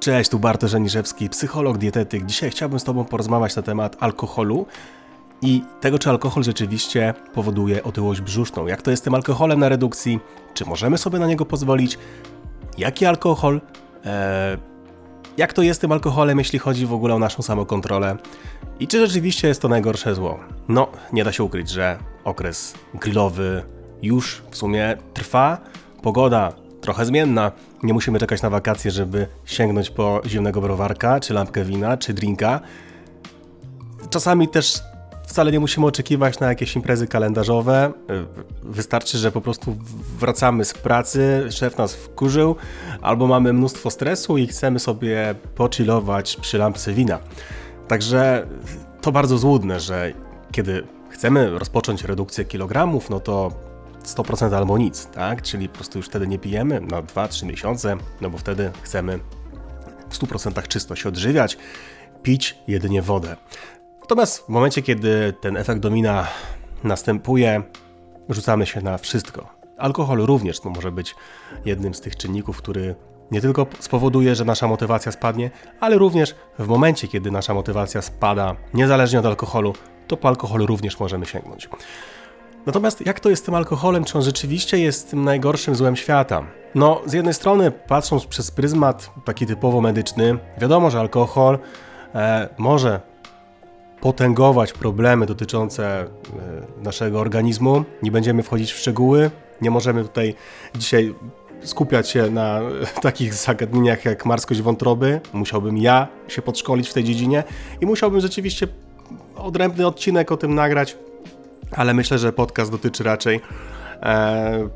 Cześć, tu Bartosz Aniszewski, psycholog, dietetyk. Dzisiaj chciałbym z Tobą porozmawiać na temat alkoholu i tego, czy alkohol rzeczywiście powoduje otyłość brzuszną. Jak to jest z tym alkoholem na redukcji? Czy możemy sobie na niego pozwolić? Jaki alkohol? Eee, jak to jest z tym alkoholem, jeśli chodzi w ogóle o naszą samokontrolę? I czy rzeczywiście jest to najgorsze zło? No, nie da się ukryć, że okres grillowy już w sumie trwa. Pogoda trochę zmienna. Nie musimy czekać na wakacje, żeby sięgnąć po zimnego browarka, czy lampkę wina, czy drinka. Czasami też wcale nie musimy oczekiwać na jakieś imprezy kalendarzowe. Wystarczy, że po prostu wracamy z pracy, szef nas wkurzył, albo mamy mnóstwo stresu i chcemy sobie pochillować przy lampce wina. Także to bardzo złudne, że kiedy chcemy rozpocząć redukcję kilogramów, no to 100% albo nic, tak? Czyli po prostu już wtedy nie pijemy na 2-3 miesiące, no bo wtedy chcemy w 100% czysto się odżywiać, pić jedynie wodę. Natomiast w momencie, kiedy ten efekt domina następuje, rzucamy się na wszystko. Alkohol również no, może być jednym z tych czynników, który nie tylko spowoduje, że nasza motywacja spadnie, ale również w momencie, kiedy nasza motywacja spada, niezależnie od alkoholu, to po alkoholu również możemy sięgnąć. Natomiast jak to jest z tym alkoholem? Czy on rzeczywiście jest tym najgorszym złem świata? No, z jednej strony, patrząc przez pryzmat taki typowo medyczny, wiadomo, że alkohol e, może potęgować problemy dotyczące e, naszego organizmu. Nie będziemy wchodzić w szczegóły. Nie możemy tutaj dzisiaj skupiać się na takich zagadnieniach jak marskość wątroby. Musiałbym ja się podszkolić w tej dziedzinie i musiałbym rzeczywiście odrębny odcinek o tym nagrać, ale myślę, że podcast dotyczy raczej e,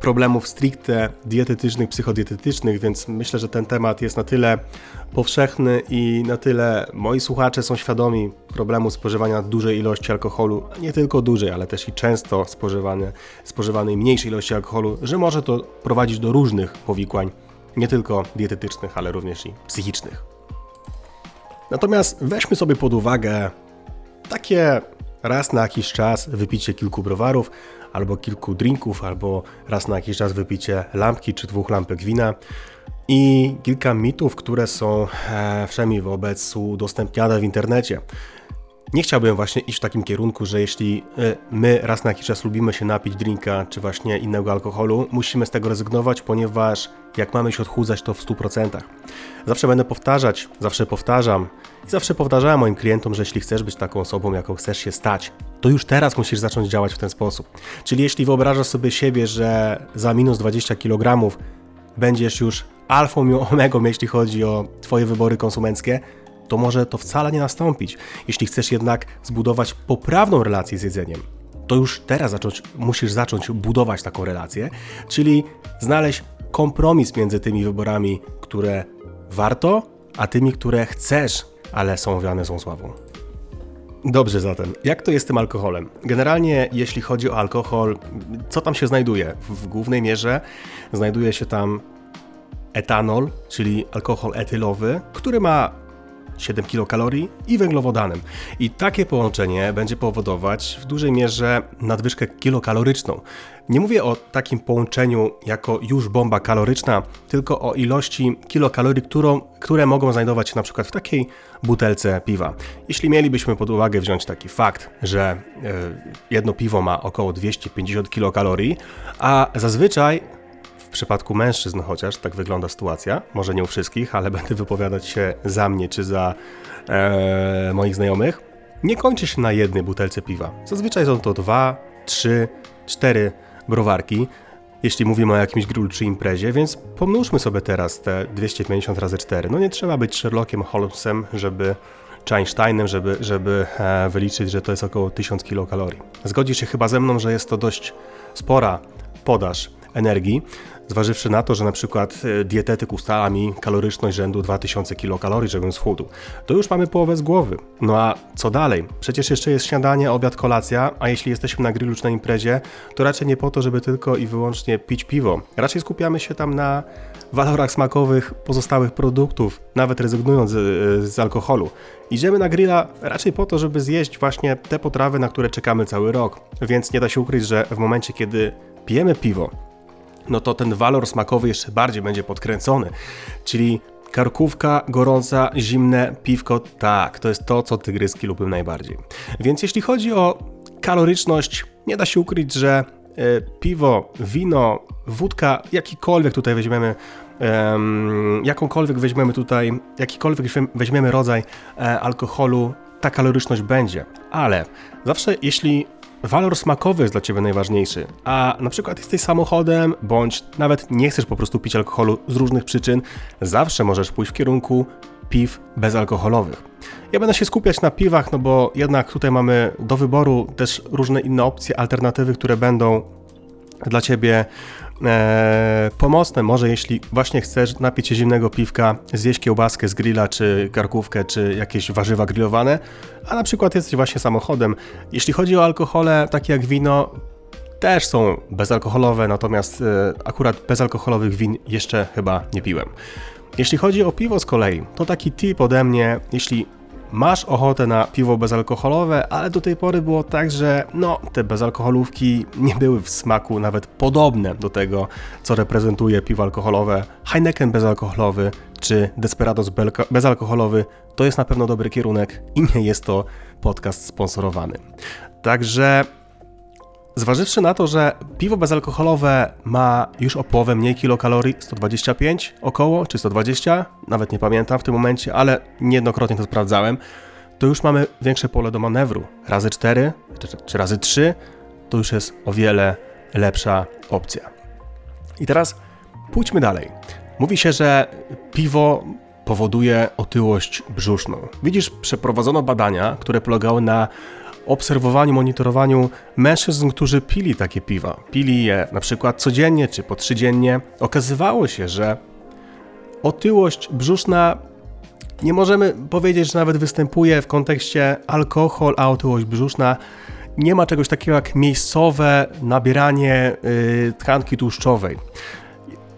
problemów stricte dietetycznych, psychodietetycznych, więc myślę, że ten temat jest na tyle powszechny i na tyle moi słuchacze są świadomi problemu spożywania dużej ilości alkoholu, nie tylko dużej, ale też i często spożywane, spożywanej mniejszej ilości alkoholu, że może to prowadzić do różnych powikłań, nie tylko dietetycznych, ale również i psychicznych. Natomiast weźmy sobie pod uwagę takie raz na jakiś czas wypicie kilku browarów, albo kilku drinków, albo raz na jakiś czas wypicie lampki czy dwóch lampek wina. I kilka mitów, które są e, wszemi wobec udostępniane w internecie. Nie chciałbym właśnie iść w takim kierunku, że jeśli e, my raz na jakiś czas lubimy się napić drinka czy właśnie innego alkoholu, musimy z tego rezygnować, ponieważ jak mamy się odchudzać, to w 100%. Zawsze będę powtarzać, zawsze powtarzam i zawsze powtarzałem moim klientom, że jeśli chcesz być taką osobą, jaką chcesz się stać, to już teraz musisz zacząć działać w ten sposób. Czyli jeśli wyobrażasz sobie siebie, że za minus 20 kg będziesz już alfą i omegą, jeśli chodzi o Twoje wybory konsumenckie, to może to wcale nie nastąpić. Jeśli chcesz jednak zbudować poprawną relację z jedzeniem, to już teraz zacząć, musisz zacząć budować taką relację, czyli znaleźć kompromis między tymi wyborami, które warto, a tymi, które chcesz, ale są wiane złą sławą. Dobrze zatem, jak to jest z tym alkoholem? Generalnie jeśli chodzi o alkohol, co tam się znajduje? W głównej mierze znajduje się tam etanol, czyli alkohol etylowy, który ma 7 kilokalorii i węglowodanem. I takie połączenie będzie powodować w dużej mierze nadwyżkę kilokaloryczną. Nie mówię o takim połączeniu jako już bomba kaloryczna, tylko o ilości kilokalorii, którą, które mogą znajdować się na przykład w takiej butelce piwa. Jeśli mielibyśmy pod uwagę wziąć taki fakt, że yy, jedno piwo ma około 250 kilokalorii, a zazwyczaj w przypadku mężczyzn chociaż tak wygląda sytuacja, może nie u wszystkich, ale będę wypowiadać się za mnie czy za e, moich znajomych, nie kończy się na jednej butelce piwa. Zazwyczaj są to dwa, trzy, cztery browarki, jeśli mówimy o jakimś grillu czy imprezie, więc pomnóżmy sobie teraz te 250 razy 4. No nie trzeba być Sherlockiem Holmesem, żeby czy Einsteinem, żeby, żeby e, wyliczyć, że to jest około 1000 kilokalorii. Zgodzisz się chyba ze mną, że jest to dość spora podaż energii, zważywszy na to, że na przykład e, dietetyk ustala mi kaloryczność rzędu 2000 kilokalorii, żebym schudł, to już mamy połowę z głowy. No a co dalej? Przecież jeszcze jest śniadanie, obiad, kolacja, a jeśli jesteśmy na grillu czy na imprezie, to raczej nie po to, żeby tylko i wyłącznie pić piwo. Raczej skupiamy się tam na walorach smakowych pozostałych produktów, nawet rezygnując z, z alkoholu. Idziemy na grilla raczej po to, żeby zjeść właśnie te potrawy, na które czekamy cały rok. Więc nie da się ukryć, że w momencie, kiedy pijemy piwo, no to ten walor smakowy jeszcze bardziej będzie podkręcony. Czyli Karkówka, gorąca, zimne, piwko, tak, to jest to, co tygryski lubią najbardziej. Więc jeśli chodzi o kaloryczność, nie da się ukryć, że e, piwo, wino, wódka, jakikolwiek tutaj weźmiemy, jakąkolwiek weźmiemy tutaj, jakikolwiek weźmiemy rodzaj e, alkoholu, ta kaloryczność będzie. Ale zawsze jeśli walor smakowy jest dla Ciebie najważniejszy, a na przykład jesteś samochodem, bądź nawet nie chcesz po prostu pić alkoholu z różnych przyczyn, zawsze możesz pójść w kierunku piw bezalkoholowych. Ja będę się skupiać na piwach, no bo jednak tutaj mamy do wyboru też różne inne opcje, alternatywy, które będą dla Ciebie e, pomocne. Może jeśli właśnie chcesz napić się zimnego piwka, zjeść kiełbaskę z grilla, czy karkówkę, czy jakieś warzywa grillowane, a na przykład jesteś właśnie samochodem. Jeśli chodzi o alkohole, takie jak wino, też są bezalkoholowe, natomiast e, akurat bezalkoholowych win jeszcze chyba nie piłem. Jeśli chodzi o piwo z kolei, to taki tip ode mnie, jeśli masz ochotę na piwo bezalkoholowe, ale do tej pory było tak, że no, te bezalkoholówki nie były w smaku nawet podobne do tego, co reprezentuje piwo alkoholowe. Heineken bezalkoholowy czy Desperados bezalkoholowy to jest na pewno dobry kierunek i nie jest to podcast sponsorowany. Także Zważywszy na to, że piwo bezalkoholowe ma już o połowę mniej kilokalorii, 125 około, czy 120, nawet nie pamiętam w tym momencie, ale niejednokrotnie to sprawdzałem, to już mamy większe pole do manewru. Razy 4 czy razy 3 to już jest o wiele lepsza opcja. I teraz pójdźmy dalej. Mówi się, że piwo powoduje otyłość brzuszną. Widzisz, przeprowadzono badania, które polegały na obserwowaniu, monitorowaniu mężczyzn, którzy pili takie piwa. Pili je na przykład codziennie czy po trzydziennie. Okazywało się, że otyłość brzuszna nie możemy powiedzieć, że nawet występuje w kontekście alkohol, a otyłość brzuszna nie ma czegoś takiego jak miejscowe nabieranie yy, tkanki tłuszczowej.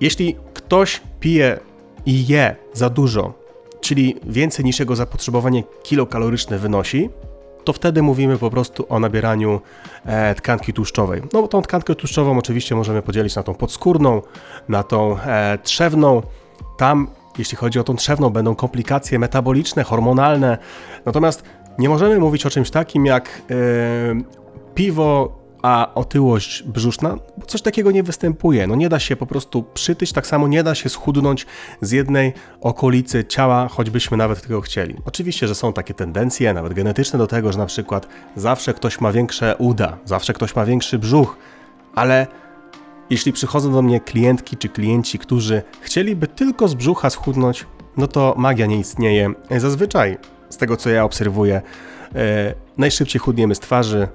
Jeśli ktoś pije i je za dużo, czyli więcej niż jego zapotrzebowanie kilokaloryczne wynosi, to wtedy mówimy po prostu o nabieraniu e, tkanki tłuszczowej. No tą tkankę tłuszczową oczywiście możemy podzielić na tą podskórną, na tą e, trzewną. Tam, jeśli chodzi o tą trzewną, będą komplikacje metaboliczne, hormonalne. Natomiast nie możemy mówić o czymś takim jak e, piwo a otyłość brzuszna, coś takiego nie występuje. No nie da się po prostu przytyć, tak samo nie da się schudnąć z jednej okolicy ciała, choćbyśmy nawet tego chcieli. Oczywiście, że są takie tendencje, nawet genetyczne do tego, że na przykład zawsze ktoś ma większe uda, zawsze ktoś ma większy brzuch, ale jeśli przychodzą do mnie klientki czy klienci, którzy chcieliby tylko z brzucha schudnąć, no to magia nie istnieje. Zazwyczaj, z tego co ja obserwuję, e, najszybciej chudniemy z twarzy,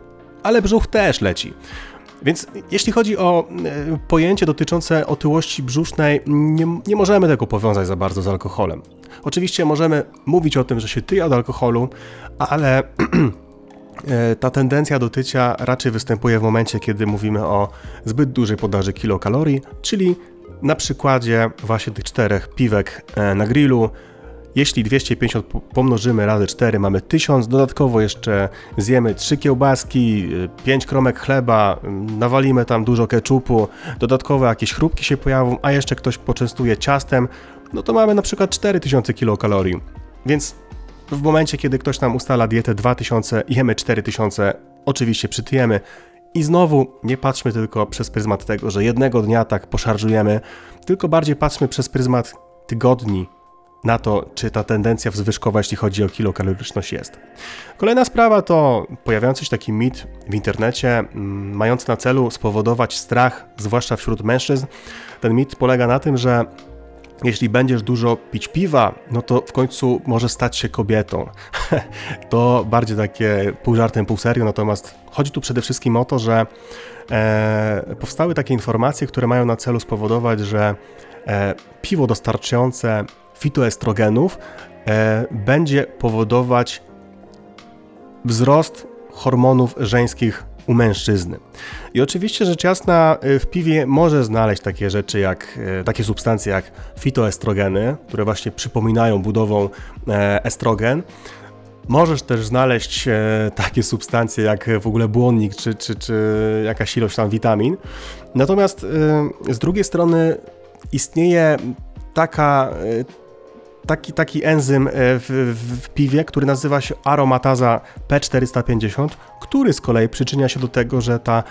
ale brzuch też leci. Więc jeśli chodzi o e, pojęcie dotyczące otyłości brzusznej, nie, nie, możemy tego powiązać za bardzo z alkoholem. Oczywiście możemy mówić o tym, że się tyje od alkoholu, ale e, ta tendencja do tycia raczej występuje w momencie, kiedy mówimy o zbyt dużej podaży kilokalorii, czyli na przykładzie właśnie tych czterech piwek e, na grillu, jeśli 250 pomnożymy razy 4, mamy 1000, dodatkowo jeszcze zjemy 3 kiełbaski, 5 kromek chleba, nawalimy tam dużo keczupu, dodatkowo jakieś chrupki się pojawią, a jeszcze ktoś poczęstuje ciastem, no to mamy na przykład 4000 kilokalorii. Więc w momencie, kiedy ktoś nam ustala dietę 2000 i jemy 4000, oczywiście przytyjemy. I znowu nie patrzmy tylko przez pryzmat tego, że jednego dnia tak poszarżujemy, tylko bardziej patrzmy przez pryzmat tygodni, na to, czy ta tendencja wzwyżkowa, jeśli chodzi o kilokaloryczność jest. Kolejna sprawa to pojawiający się taki mit w internecie, mm, mający na celu spowodować strach, zwłaszcza wśród mężczyzn. Ten mit polega na tym, że jeśli będziesz dużo pić piwa, no to w końcu może stać się kobietą. to bardziej takie pół żartem, pół serio, natomiast chodzi tu przede wszystkim o to, że e, powstały takie informacje, które mają na celu spowodować, że piwo dostarczające fitoestrogenów e, będzie powodować wzrost hormonów żeńskich u mężczyzny. I oczywiście rzecz jasna e, w piwie może znaleźć takie rzeczy jak e, takie substancje jak fitoestrogeny, które właśnie przypominają budową e, estrogen. Możesz też znaleźć takie substancje jak w ogóle błonnik czy, czy, czy jakaś ilość tam witamin. Natomiast z drugiej strony istnieje taka taki, taki enzym e, w, w, piwie, który nazywa się aromataza P450, który z kolei przyczynia się do tego, że ta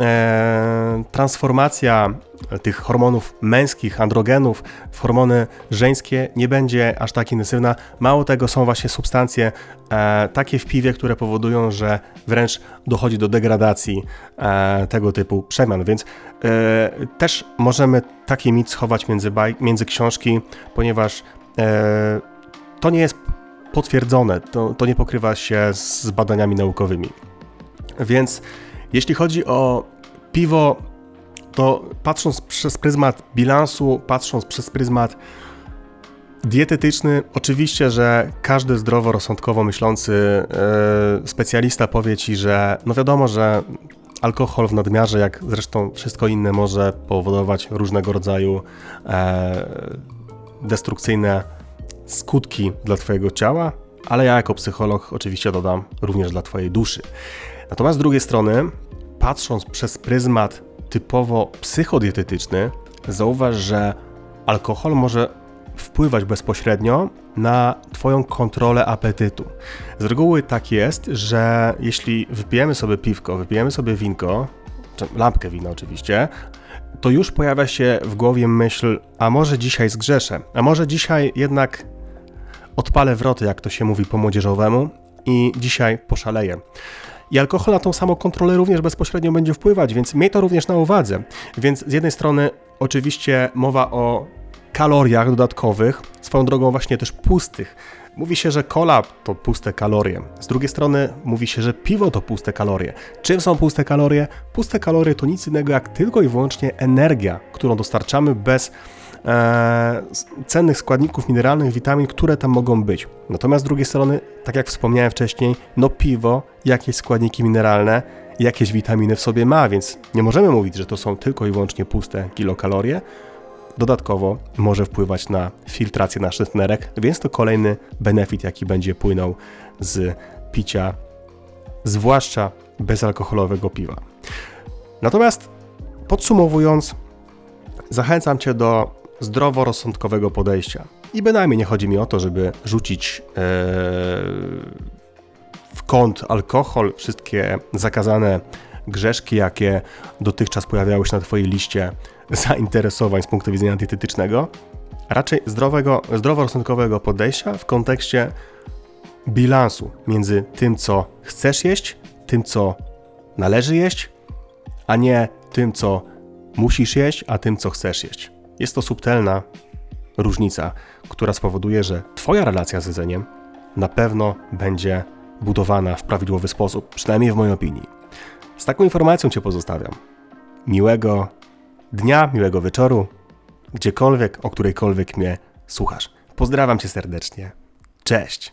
e, transformacja tych hormonów męskich, androgenów w hormony żeńskie nie będzie aż tak intensywna. Mało tego, są właśnie substancje e, takie w piwie, które powodują, że wręcz dochodzi do degradacji e, tego typu przemian, więc e, też możemy taki mit schować między, baj, między książki, ponieważ to nie jest potwierdzone, to, to nie pokrywa się z badaniami naukowymi. Więc jeśli chodzi o piwo, to patrząc przez pryzmat bilansu, patrząc przez pryzmat dietetyczny, oczywiście, że każdy zdroworozsądkowo myślący yy, specjalista powie ci, że no wiadomo, że alkohol w nadmiarze, jak zresztą wszystko inne, może powodować różnego rodzaju e, destrukcyjne skutki dla Twojego ciała, ale ja jako psycholog oczywiście dodam również dla Twojej duszy. Natomiast z drugiej strony, patrząc przez pryzmat typowo psychodietetyczny, zauważ, że alkohol może wpływać bezpośrednio na Twoją kontrolę apetytu. Z reguły tak jest, że jeśli wypijemy sobie piwko, wypijemy sobie winko, lampkę wina oczywiście, to już pojawia się w głowie myśl, a może dzisiaj zgrzeszę, a może dzisiaj jednak odpalę wroty, jak to się mówi po młodzieżowemu, i dzisiaj poszaleję. I alkohol na tą samą kontrolę również bezpośrednio będzie wpływać, więc miej to również na uwadze. Więc z jednej strony oczywiście mowa o kaloriach dodatkowych, swoją drogą właśnie też pustych. Mówi się, że kola to puste kalorie. Z drugiej strony mówi się, że piwo to puste kalorie. Czym są puste kalorie? Puste kalorie to nic innego jak tylko i wyłącznie energia, którą dostarczamy bez e, cennych składników mineralnych, witamin, które tam mogą być. Natomiast z drugiej strony, tak jak wspomniałem wcześniej, no piwo, jakieś składniki mineralne, jakieś witaminy w sobie ma, więc nie możemy mówić, że to są tylko i wyłącznie puste kilokalorie. Dodatkowo może wpływać na filtrację naszych nerek, więc to kolejny benefit, jaki będzie płynął z picia, zwłaszcza bezalkoholowego piwa. Natomiast podsumowując, zachęcam Cię do zdroworozsądkowego podejścia. I bynajmniej nie chodzi mi o to, żeby rzucić ee, w kąt alkohol, wszystkie zakazane grzeszki, jakie dotychczas pojawiały się na Twojej liście zainteresowań z punktu widzenia dietetycznego, raczej zdrowego, zdroworozsądkowego podejścia w kontekście bilansu między tym, co chcesz jeść, tym, co należy jeść, a nie tym, co musisz jeść, a tym, co chcesz jeść. Jest to subtelna różnica, która spowoduje, że Twoja relacja z jedzeniem na pewno będzie budowana w prawidłowy sposób, przynajmniej w mojej opinii. Z taką informacją Cię pozostawiam. Miłego dnia, miłego wieczoru, gdziekolwiek, o którejkolwiek mnie słuchasz. Pozdrawiam Cię serdecznie. Cześć!